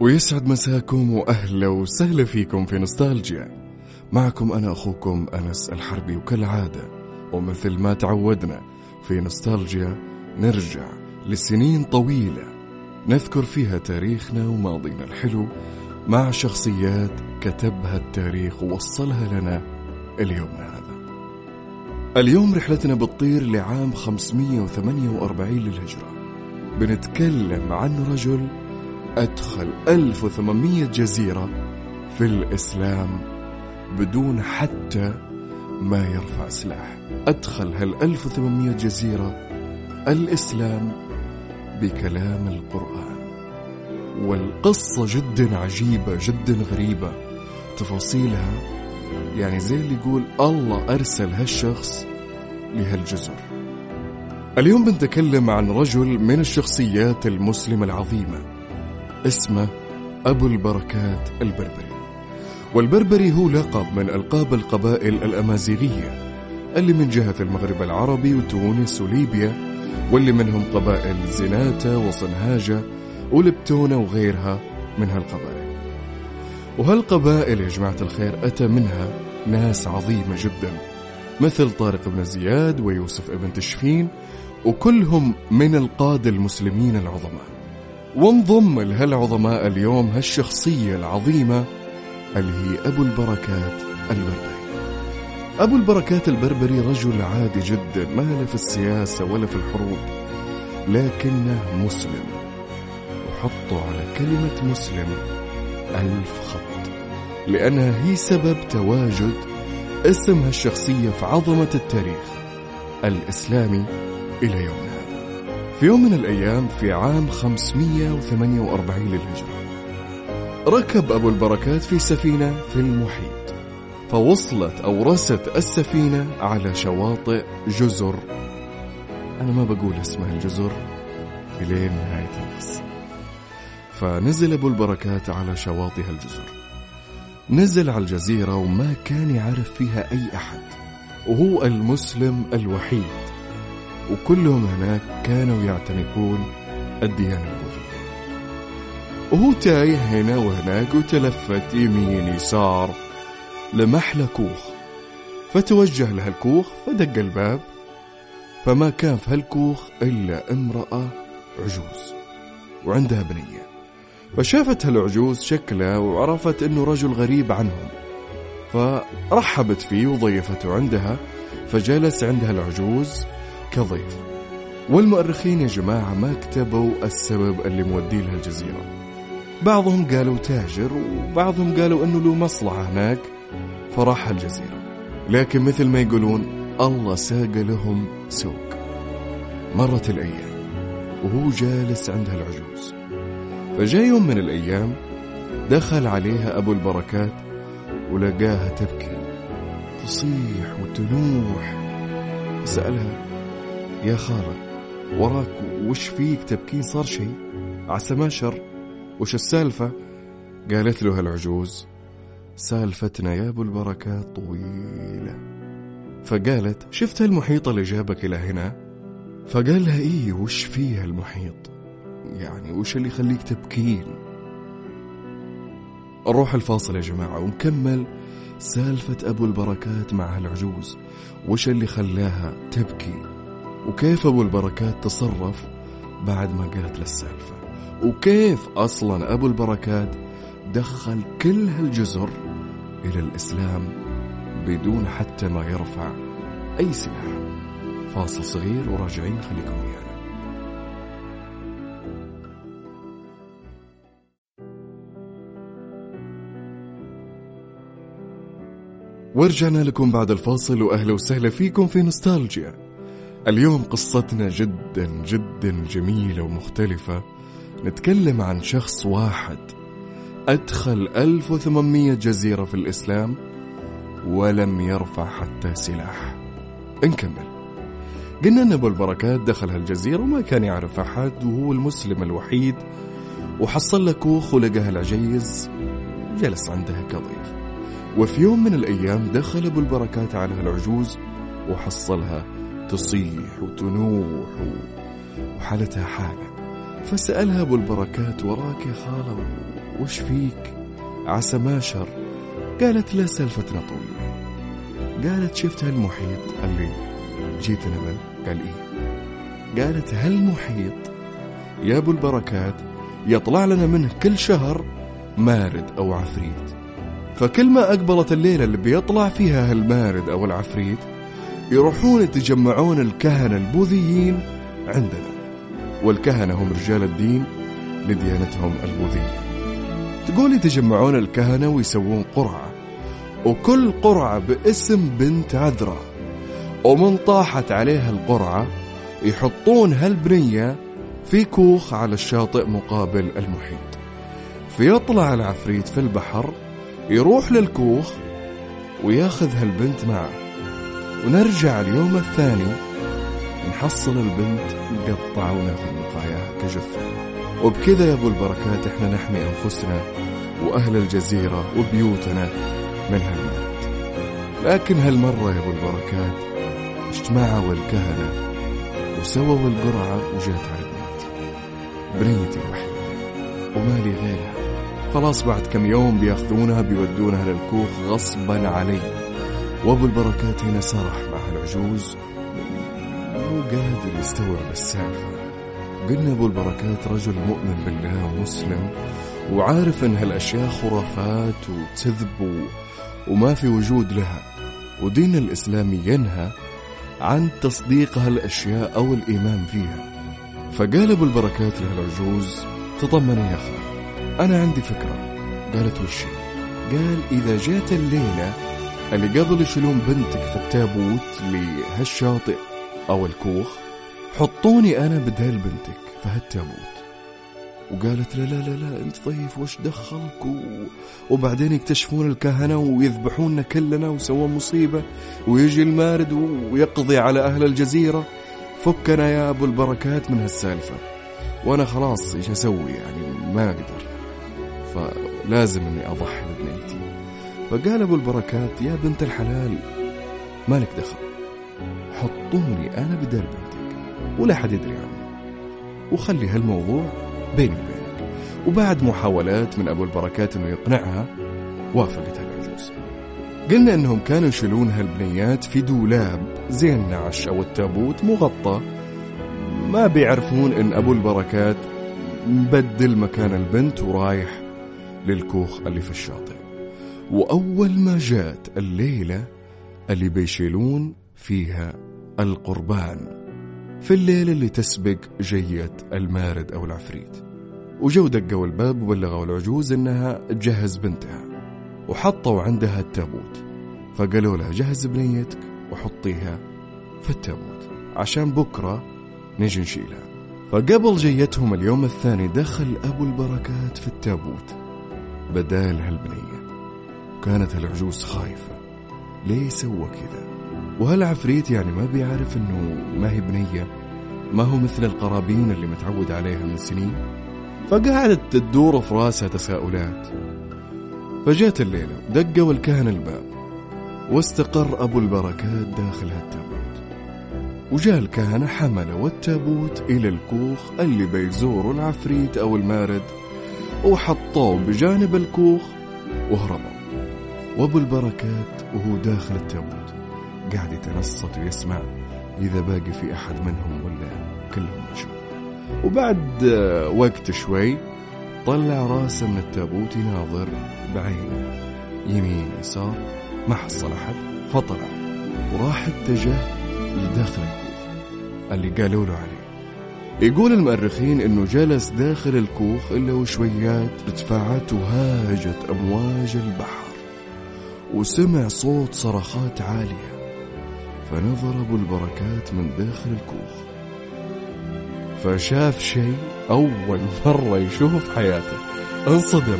ويسعد مساكم وأهلا وسهلا فيكم في نوستالجيا. معكم أنا أخوكم أنس الحربي وكالعادة. ومثل ما تعودنا في نوستالجيا نرجع لسنين طويلة نذكر فيها تاريخنا وماضينا الحلو مع شخصيات كتبها التاريخ ووصلها لنا اليومنا هذا. اليوم رحلتنا بتطير لعام 548 للهجرة. بنتكلم عن رجل أدخل 1800 جزيرة في الإسلام بدون حتى ما يرفع سلاح. أدخل هال 1800 جزيرة الإسلام بكلام القرآن. والقصة جدا عجيبة جدا غريبة. تفاصيلها يعني زي اللي يقول الله أرسل هالشخص لهالجزر. اليوم بنتكلم عن رجل من الشخصيات المسلمة العظيمة. اسمه أبو البركات البربري. والبربري هو لقب من ألقاب القبائل الأمازيغية اللي من جهة المغرب العربي وتونس وليبيا واللي منهم قبائل زناتة وصنهاجة ولبتونة وغيرها من هالقبائل. وهالقبائل يا جماعة الخير أتى منها ناس عظيمة جدا مثل طارق بن زياد ويوسف ابن تشفين وكلهم من القادة المسلمين العظماء. وانضم لهالعظماء اليوم هالشخصية العظيمة اللي هي أبو البركات البربري. أبو البركات البربري رجل عادي جدا ما له في السياسة ولا في الحروب لكنه مسلم. وحطوا على كلمة مسلم ألف خط لأنها هي سبب تواجد اسم هالشخصية في عظمة التاريخ الإسلامي إلى يومنا. في يوم من الأيام في عام 548 للهجرة ركب أبو البركات في سفينة في المحيط فوصلت أو رست السفينة على شواطئ جزر. أنا ما بقول اسمها الجزر إلين نهاية القصة فنزل أبو البركات على شواطئ الجزر. نزل على الجزيرة وما كان يعرف فيها أي أحد وهو المسلم الوحيد. وكلهم هناك كانوا يعتنقون الديانة البوذية وهو تايه هنا وهناك وتلفت يمين يسار لمحل كوخ. فتوجه لهالكوخ فدق الباب فما كان في هالكوخ إلا امرأة عجوز وعندها بنية. فشافت هالعجوز شكله وعرفت إنه رجل غريب عنهم. فرحبت فيه وضيفته عندها فجلس عندها العجوز كضيف. والمؤرخين يا جماعة ما كتبوا السبب اللي موديه لها الجزيرة. بعضهم قالوا تاجر وبعضهم قالوا إنه له مصلحة هناك فراح الجزيرة. لكن مثل ما يقولون الله ساق لهم سوق. مرت الأيام وهو جالس عندها العجوز فجاء يوم من الأيام دخل عليها أبو البركات ولقاها تبكي تصيح وتنوح. سألها يا خالة وراك وش فيك تبكين صار شيء؟ عسى ما شر. وش السالفة؟ قالت له العجوز سالفتنا يا أبو البركات طويلة. فقالت شفت المحيط اللي جابك إلى هنا؟ فقال لها إيه وش فيه المحيط يعني وش اللي يخليك تبكين؟ نروح الفاصل يا جماعة ونكمل سالفة أبو البركات مع هالعجوز. وش اللي خلاها تبكي؟ وكيف أبو البركات تصرف بعد ما قالت له السالفة؟ وكيف أصلا أبو البركات دخل كل هالجزر إلى الإسلام بدون حتى ما يرفع أي سلاح؟ فاصل صغير وراجعين خليكم ويانا. ورجعنا لكم بعد الفاصل وأهلا وسهلا فيكم في نوستالجيا. اليوم قصتنا جدا جدا جميلة ومختلفة. نتكلم عن شخص واحد. أدخل 1800 جزيرة في الإسلام ولم يرفع حتى سلاح. نكمل. قلنا أن أبو البركات دخل هالجزيرة وما كان يعرف أحد وهو المسلم الوحيد. وحصل له كوخ ولقى العجيز. جلس عندها كضيف. وفي يوم من الأيام دخل أبو البركات على العجوز وحصلها. تصيح وتنوح. وحالتها حالة. فسألها أبو البركات وراك يا خالة وش فيك؟ عسى ما شر. قالت لا سلفتنا طويلة قالت شفت هالمحيط؟ اللي جيتنا منه قال إيه. قالت هالمحيط يا أبو البركات يطلع لنا منه كل شهر مارد أو عفريت. فكل ما أقبلت الليلة اللي بيطلع فيها هالمارد أو العفريت يروحون يتجمعون الكهنة البوذيين عندنا. والكهنة هم رجال الدين لديانتهم البوذية. تقول يتجمعون الكهنة ويسوون قرعة. وكل قرعة باسم بنت عذراء. ومن طاحت عليها القرعة يحطون هالبنية في كوخ على الشاطئ مقابل المحيط. فيطلع العفريت في البحر يروح للكوخ وياخذ هالبنت معه. ونرجع اليوم الثاني. نحصل البنت نقطع وناخذ بقاياها كجثة وبكذا يا أبو البركات إحنا نحمي أنفسنا وأهل الجزيرة وبيوتنا من هالمرض لكن هالمرة يا أبو البركات اجتمعوا الكهنة وسووا القرعة وجات على بنيتي بنيتي الوحيدة ومالي غيرها. خلاص بعد كم يوم بيأخذونها بيودونها للكوخ غصبا علي. وابو البركات هنا سرح مع العجوز مو قادر يستوعب السالفة. قلنا ابو البركات رجل مؤمن بالله ومسلم وعارف إن هالأشياء خرافات وكذب وما في وجود لها. ودين الإسلام ينهى عن تصديق هالأشياء أو الإيمان فيها. فقال ابو البركات لهالعجوز تطمني يا خال أنا عندي فكرة. قالت وش قال إذا جات الليلة اللي قبل يشيلون بنتك في التابوت لهالشاطئ أو الكوخ حطوني أنا بدال بنتك في هالتابوت. وقالت لا لا لا لا أنت ضيف وش دخلك؟ و... وبعدين يكتشفون الكهنة ويذبحوننا كلنا ويسوون مصيبة ويجي المارد ويقضي على أهل الجزيرة. فكنا يا أبو البركات من هالسالفة. وأنا خلاص إيش أسوي؟ يعني ما أقدر. فلازم إني أضحي ببنيتي فقال أبو البركات يا بنت الحلال مالك دخل؟ حطوني أنا بدل بنتك ولا حد يدري عني. وخلي هالموضوع بيني وبينك. وبعد محاولات من أبو البركات إنه يقنعها وافقت العجوز قلنا إنهم كانوا يشيلون هالبنيات في دولاب زي النعش أو التابوت مغطى. ما بيعرفون إن أبو البركات مبدل مكان البنت ورايح للكوخ اللي في الشاطئ. وأول ما جات الليلة اللي بيشيلون فيها القربان في الليلة اللي تسبق جية المارد أو العفريت. وجو دقوا الباب وبلغوا العجوز إنها تجهز بنتها وحطوا عندها التابوت. فقالوا لها جهز بنيتك وحطيها في التابوت عشان بكرة نجي نشيلها. فقبل جيتهم اليوم الثاني دخل أبو البركات في التابوت بدال هالبنية. وكانت هالعجوز خايفة. ليه سوى كذا. وهالعفريت يعني ما بيعرف إنه ما هي بنية؟ ما هو مثل القرابين اللي متعود عليها من سنين؟ فقعدت تدور في راسها تساؤلات. فجات الليلة دقوا الكهنة الباب. واستقر أبو البركات داخل هالتابوت. وجاء الكهنة حملوا التابوت إلى الكوخ اللي بيزوروا العفريت أو المارد وحطوه بجانب الكوخ وهربوا. وابو البركات وهو داخل التابوت قاعد يتنصت ويسمع إذا باقي في أحد منهم ولا كلهم مشوا وبعد وقت شوي طلع راسه من التابوت يناظر بعينه يمين يسار ما حصل أحد فطلع وراح اتجه لداخل الكوخ. اللي قالوا له عليه. يقول المؤرخين إنه جلس داخل الكوخ إلا وشويات ارتفعت وهاجت أمواج البحر. وسمع صوت صرخات عالية فنظر أبو البركات من داخل الكوخ فشاف شيء أول مرة يشوفه في حياته. انصدم.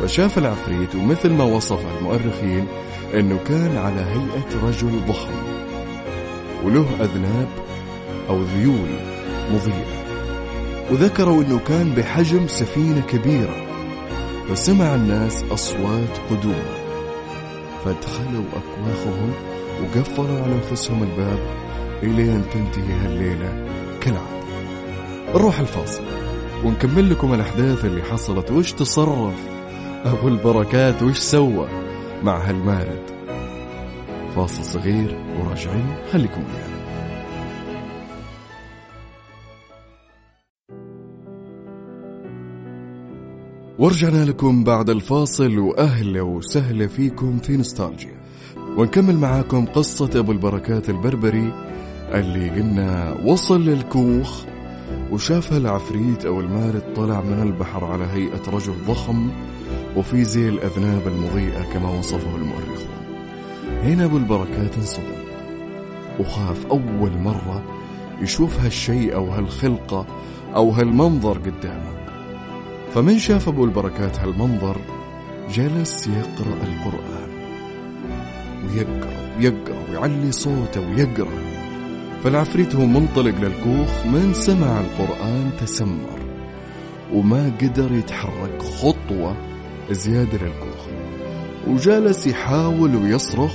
فشاف العفريت ومثل ما وصف المؤرخين إنه كان على هيئة رجل ضخم وله أذناب أو ذيول مضيئة وذكروا أنه كان بحجم سفينة كبيرة فسمع الناس أصوات قدومه فادخلوا أكواخهم وقفلوا على أنفسهم الباب إلين تنتهي هالليلة كالعادة. نروح الفاصل ونكمل لكم الأحداث اللي حصلت. وش تصرف؟ أبو البركات وش سوى مع هالمارد؟ فاصل صغير وراجعين. خليكم ويانا. ورجعنا لكم بعد الفاصل. وأهلا وسهلا فيكم في نوستالجيا. ونكمل معاكم قصة أبو البركات البربري اللي قلنا وصل للكوخ وشافها العفريت أو المارد طلع من البحر على هيئة رجل ضخم وفي زي الأذناب المضيئة كما وصفه المؤرخون هنا أبو البركات انصدم وخاف أول مرة يشوف هالشيء أو هالخلقة أو هالمنظر قدامه. فمن شاف أبو البركات هالمنظر جلس يقرأ القرآن. ويقرأ ويقرأ ويعلي صوته ويقرأ. فالعفريت هو منطلق للكوخ من سمع القرآن تسمر. وما قدر يتحرك خطوة زيادة للكوخ. وجالس يحاول ويصرخ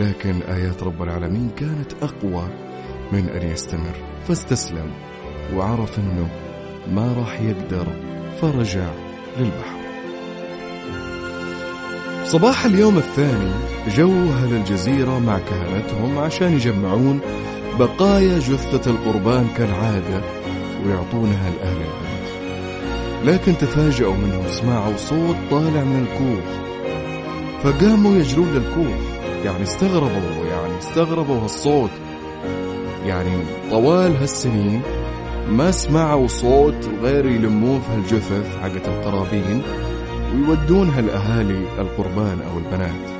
لكن آيات رب العالمين كانت أقوى من أن يستمر. فاستسلم وعرف أنه ما راح يقدر فرجع للبحر. صباح اليوم الثاني جو أهل الجزيرة مع كهنتهم عشان يجمعون بقايا جثة القربان كالعادة ويعطونها لأهل البلد لكن تفاجأوا منهم سمعوا صوت طالع من الكوخ. فقاموا يجرون للكوخ. يعني استغربوا يعني استغربوا هالصوت. يعني طوال هالسنين ما سمعوا صوت غير يلمون في هالجثث حقت القرابين ويودونها لأهالي القربان أو البنات.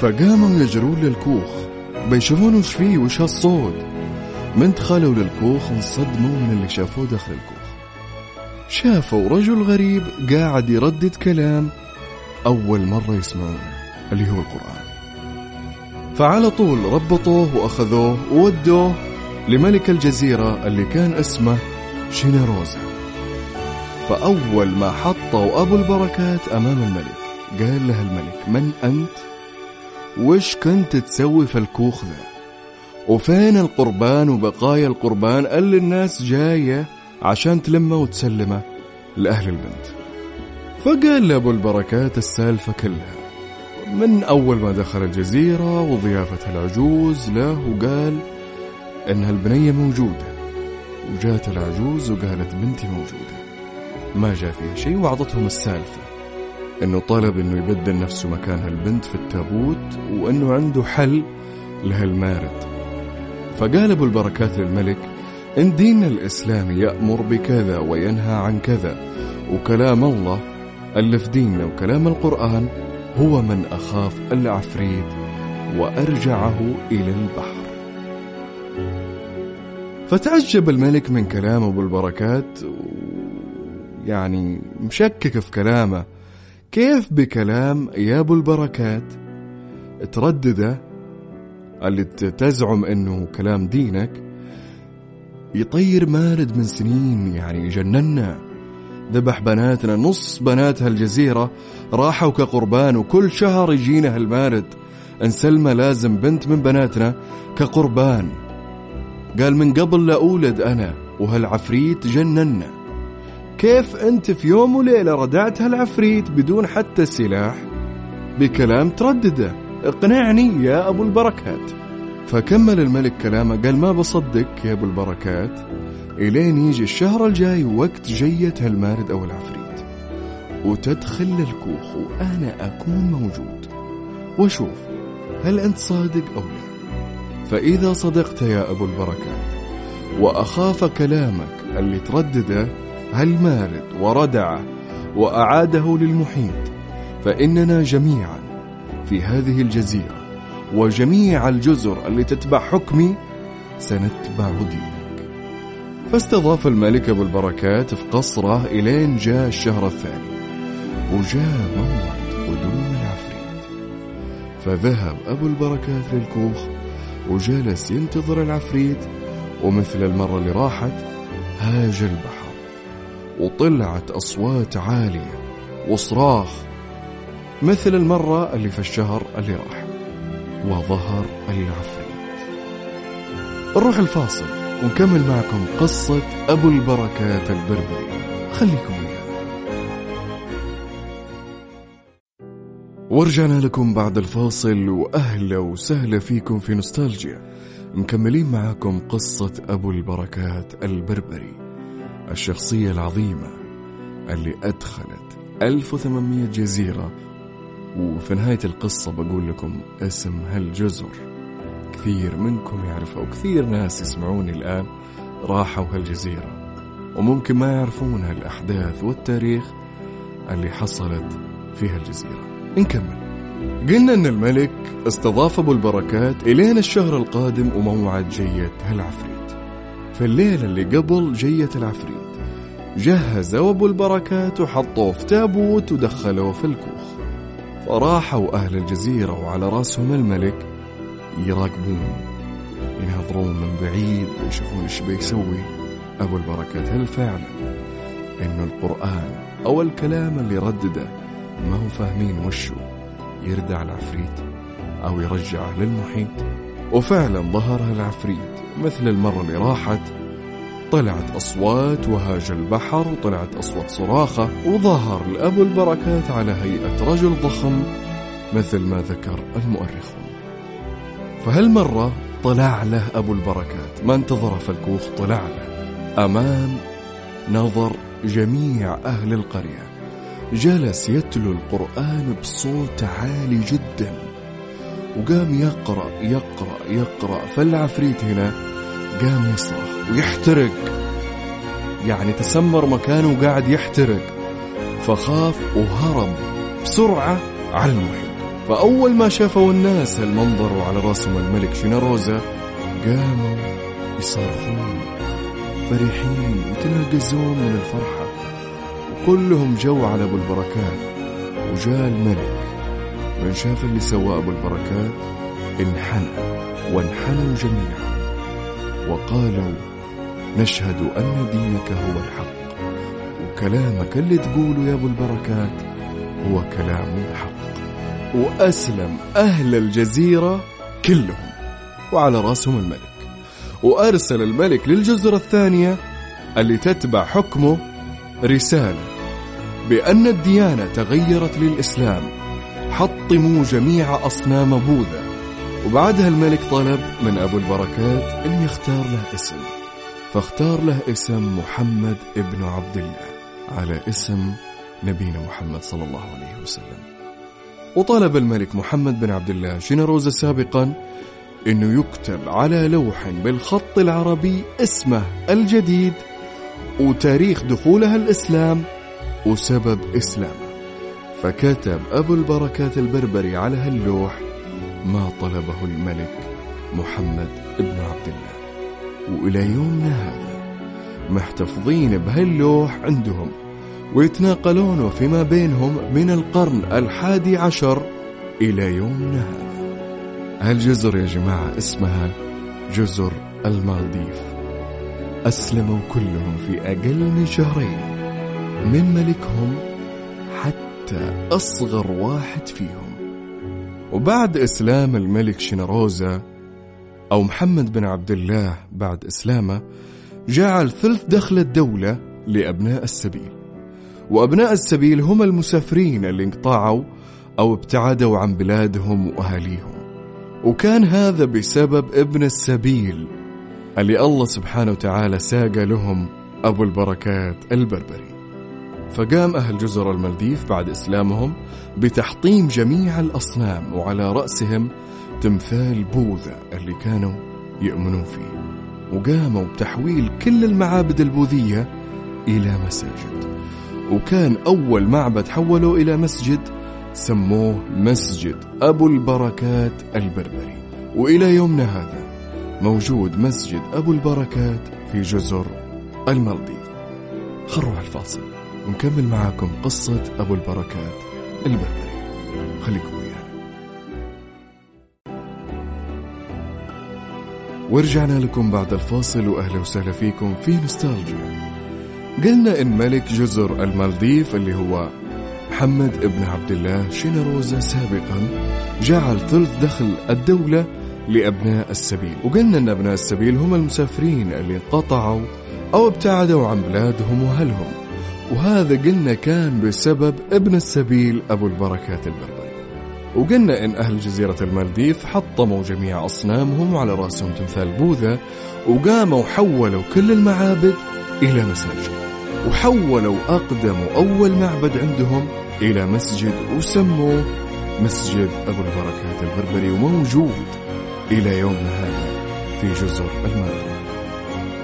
فقاموا يجرون للكوخ بيشوفون وش فيه وش هالصوت. من دخلوا للكوخ انصدموا من اللي شافوه داخل الكوخ. شافوا رجل غريب قاعد يردد كلام أول مرة يسمعونه اللي هو القرآن. فعلى طول ربطوه وأخذوه وودوه لملك الجزيرة اللي كان اسمه شينيروزا فأول ما حطوا أبو البركات أمام الملك قال له الملك من أنت؟ وش كنت تسوي في الكوخ ذا؟ وفين القربان وبقايا القربان اللي الناس جاية عشان تلمه وتسلمه لأهل البنت؟ فقال لأبو البركات السالفة كلها. من أول ما دخل الجزيرة وضيافة العجوز له وقال إن هالبنية موجودة. وجات العجوز وقالت بنتي موجودة. ما جاء فيها شيء وعطتهم السالفة. إنه طلب إنه يبدل نفسه مكان هالبنت في التابوت وإنه عنده حل لهالمارد. فقال أبو البركات للملك إن ديننا الاسلامي يأمر بكذا وينهى عن كذا وكلام الله في ديننا وكلام القرآن هو من أخاف العفريت وأرجعه إلى البحر. فتعجب الملك من كلام أبو البركات يعني مشكك في كلامه. كيف بكلام يا أبو البركات؟ تردده اللي تزعم إنه كلام دينك يطير مارد من سنين يعني يجننا ذبح بناتنا نص بنات هالجزيرة راحوا كقربان وكل شهر يجينا هالمارد. انسلمى لازم بنت من بناتنا كقربان. قال من قبل لا أولد أنا وهالعفريت جننا كيف أنت في يوم وليلة ردعت هالعفريت بدون حتى سلاح؟ بكلام تردده اقنعني يا أبو البركات. فكمل الملك كلامه قال ما بصدق يا أبو البركات؟ إلين يجي الشهر الجاي وقت جية هالمارد أو العفريت. وتدخل للكوخ وأنا أكون موجود. وشوف هل أنت صادق أو لا؟ فإذا صدقت يا أبو البركات وأخاف كلامك اللي تردده هالمارد وردعه وأعاده للمحيط فإننا جميعا في هذه الجزيرة وجميع الجزر اللي تتبع حكمي سنتبع دينك. فاستضاف الملك أبو البركات في قصره إلين جاء الشهر الثاني وجاء موعد قدوم العفريت. فذهب أبو البركات للكوخ وجلس ينتظر العفريت ومثل المرة اللي راحت هاج البحر وطلعت أصوات عالية وصراخ مثل المرة اللي في الشهر اللي راح وظهر العفريت. نروح الفاصل ونكمل معكم قصة أبو البركات البربري. خليكم ويانا ورجعنا لكم بعد الفاصل وأهلا وسهلا فيكم في نوستالجيا. مكملين معكم قصة أبو البركات البربري الشخصية العظيمة اللي أدخلت 1800 جزيرة. وفي نهاية القصة بقول لكم اسم هالجزر. كثير منكم يعرفها وكثير ناس يسمعوني الآن راحوا هالجزيرة. وممكن ما يعرفون هالأحداث والتاريخ اللي حصلت في هالجزيرة. نكمل. قلنا أن الملك استضاف أبو البركات الين الشهر القادم وموعد جية هالعفريت في الليلة اللي قبل جية العفريت جهزوا أبو البركات وحطوه في تابوت ودخلوه في الكوخ. فراحوا أهل الجزيرة وعلى رأسهم الملك يراقبون يناظرون من بعيد ويشوفون إيش بيسوي أبو البركات. هل فعلا انه القرآن أو الكلام اللي ردده ما هو فاهمين وشو؟ يردع العفريت أو يرجعه للمحيط. وفعلا ظهر العفريت مثل المرة اللي راحت. طلعت أصوات وهاج البحر وطلعت أصوات صراخة وظهر لأبو البركات على هيئة رجل ضخم مثل ما ذكر المؤرخون. فهالمرة طلع له أبو البركات. ما انتظر في الكوخ طلع له. أمام نظر جميع أهل القرية. جلس يتلو القرآن بصوت عالي جدا. وقام يقرأ يقرأ يقرأ. فالعفريت هنا قام يصرخ ويحترق. يعني تسمر مكانه وقاعد يحترق. فخاف وهرب بسرعة على المحيط. فأول ما شافوا الناس هالمنظر وعلى رأسهم الملك شيناروزا قاموا يصرخون. فرحين وتناقزون من الفرحة. وكلهم جو على أبو البركات وجاء الملك. من شاف اللي سواه أبو البركات؟ انحنى وانحنوا جميعا. وقالوا نشهد أن دينك هو الحق وكلامك اللي تقوله يا أبو البركات هو كلام الحق. وأسلم أهل الجزيرة كلهم وعلى رأسهم الملك. وأرسل الملك للجزر الثانية اللي تتبع حكمه رسالة. بأن الديانة تغيرت للإسلام. حطموا جميع أصنام بوذا. وبعدها الملك طلب من أبو البركات أن يختار له اسم. فاختار له اسم محمد ابن عبد الله. على اسم نبينا محمد صلى الله عليه وسلم. وطلب الملك محمد بن عبد الله شنروز سابقا إنه يكتب على لوح بالخط العربي اسمه الجديد وتاريخ دخولها الإسلام وسبب اسلامه فكتب أبو البركات البربري على هاللوح ما طلبه الملك محمد بن عبد الله. وإلى يومنا هذا محتفظين بهاللوح عندهم ويتناقلونه فيما بينهم من القرن الحادي عشر إلى يومنا هذا. هالجزر يا جماعة اسمها جزر المالديف. أسلموا كلهم في أقل من شهرين. من ملكهم حتى أصغر واحد فيهم. وبعد إسلام الملك شنروزا أو محمد بن عبد الله بعد إسلامه جعل ثلث دخل الدولة لأبناء السبيل. وأبناء السبيل هم المسافرين اللي انقطعوا أو ابتعدوا عن بلادهم وأهاليهم. وكان هذا بسبب ابن السبيل اللي الله سبحانه وتعالى ساق لهم أبو البركات البربري. فقام أهل جزر المالديف بعد إسلامهم بتحطيم جميع الأصنام وعلى رأسهم تمثال بوذا اللي كانوا يؤمنون فيه. وقاموا بتحويل كل المعابد البوذية إلى مساجد. وكان أول معبد حولوا إلى مسجد سموه مسجد أبو البركات البربري. وإلى يومنا هذا موجود مسجد أبو البركات في جزر المالديف. خلوا الفاصل. ونكمل معاكم قصة أبو البركات البربري. خليكم ويانا. ورجعنا لكم بعد الفاصل وأهلا وسهلا فيكم في نوستالجيا. قلنا إن ملك جزر المالديف اللي هو محمد ابن عبد الله شينروزا سابقا جعل ثلث دخل الدولة لأبناء السبيل. وقلنا أن أبناء السبيل هم المسافرين اللي انقطعوا أو ابتعدوا عن بلادهم وأهلهم. وهذا قلنا كان بسبب ابن السبيل أبو البركات البربري. وقلنا إن أهل جزيرة المالديف حطموا جميع أصنامهم على رأسهم تمثال بوذا وقاموا حولوا كل المعابد إلى مساجد. وحولوا أقدم أول معبد عندهم إلى مسجد وسموه مسجد أبو البركات البربري وموجود إلى يومنا هذا في جزر المالديف.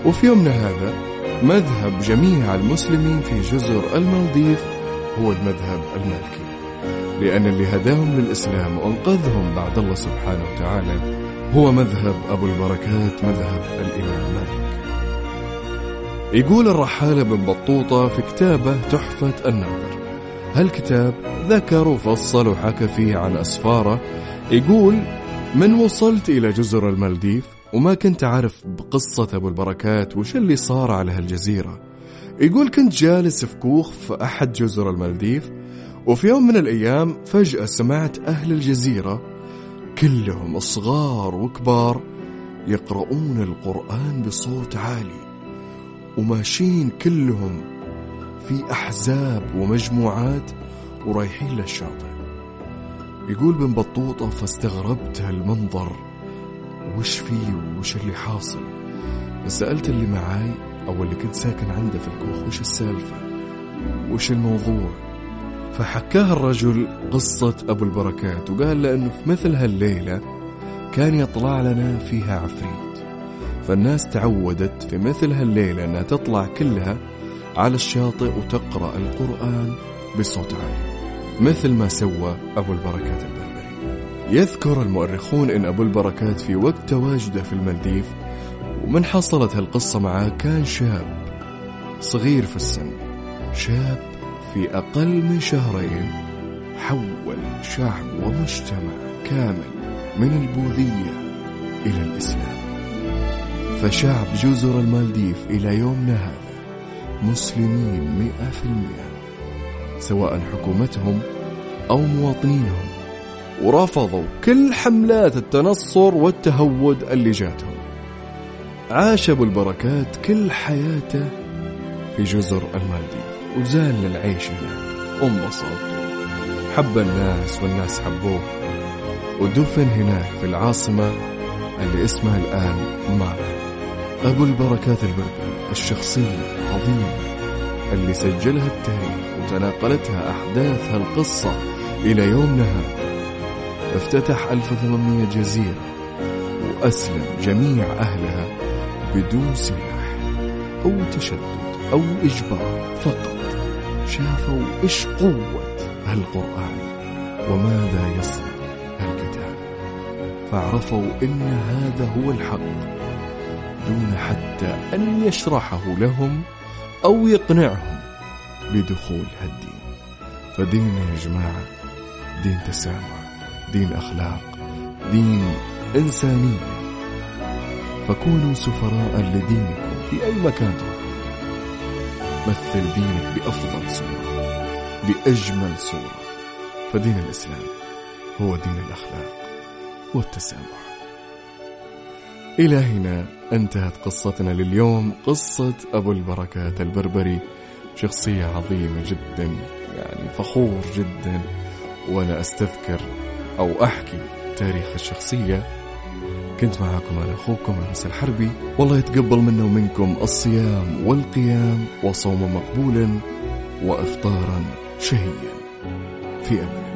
وفي يومنا هذا مذهب جميع المسلمين في جزر المالديف هو المذهب المالكي لأن اللي هداهم للإسلام وأنقذهم بعد الله سبحانه وتعالى هو مذهب أبو البركات مذهب الإمام مالك. يقول الرحالة بن بطوطة في كتابه تحفة الناظر هالكتاب ذكر وفصل وحكى فيه عن أسفاره؟ يقول من وصلت إلى جزر المالديف وما كنت أعرف بقصة أبو البركات وش اللي صار على هالجزيرة. يقول كنت جالس في كوخ في أحد جزر المالديف وفي يوم من الأيام فجأة سمعت أهل الجزيرة كلهم صغار وكبار يقرؤون القرآن بصوت عالي وماشيين كلهم في أحزاب ومجموعات ورايحين للشاطئ. يقول بن بطوطة فاستغربت هالمنظر. وش فيه وش اللي حاصل؟ سألت اللي معاي أو اللي كنت ساكن عنده في الكوخ وش السالفة؟ وش الموضوع؟ فحكاها الرجل قصة أبو البركات وقال لأنه في مثل هالليلة كان يطلع لنا فيها عفريت. فالناس تعودت في مثل هالليلة أنها تطلع كلها على الشاطئ وتقرأ القرآن بصوت عالي مثل ما سوى أبو البركات البربري يذكر المؤرخون أن أبو البركات في وقت تواجده في المالديف ومن حصلت هالقصة معاه كان شاب صغير في السن شاب في أقل من شهرين حول شعب ومجتمع كامل من البوذية إلى الإسلام. فشعب جزر المالديف إلى يومنا هذا مسلمين مئة في المئة سواء حكومتهم أو مواطنينهم. ورفضوا كل حملات التنصر والتهود اللي جاتهم. عاش أبو البركات كل حياته في جزر المالديف. وزال للعيش هناك. وانبسط حب الناس والناس حبوه. ودفن هناك في العاصمة اللي اسمها الآن مالا أبو البركات البربري الشخصية العظيمة اللي سجلها التاريخ وتناقلتها أحداث هالقصة إلى يومنا هذا افتتح 1800 جزيرة وأسلم جميع أهلها بدون سلاح أو تشدد أو إجبار فقط. شافوا إيش قوة هالقرآن وماذا يصنع هالكتاب. فعرفوا إن هذا هو الحق دون حتى أن يشرحه لهم أو يقنعهم بدخول هالدين. فديننا يا جماعة دين تسامح. دين أخلاق دين إنسانية فكونوا سفراء لدينكم في أي مكان. مثل دينك بأفضل صورة بأجمل صورة. فدين الإسلام هو دين الأخلاق والتسامح. إلى هنا انتهت قصتنا لليوم. قصة أبو البركات البربري شخصية عظيمة جدا يعني فخور جدا. وأنا أستذكر أو أحكي تاريخ الشخصية. كنت معاكم أنا أخوكم أنس الحربي. والله يتقبل منا ومنكم الصيام والقيام وصوم مقبولا وإفطارا شهيا. في أمان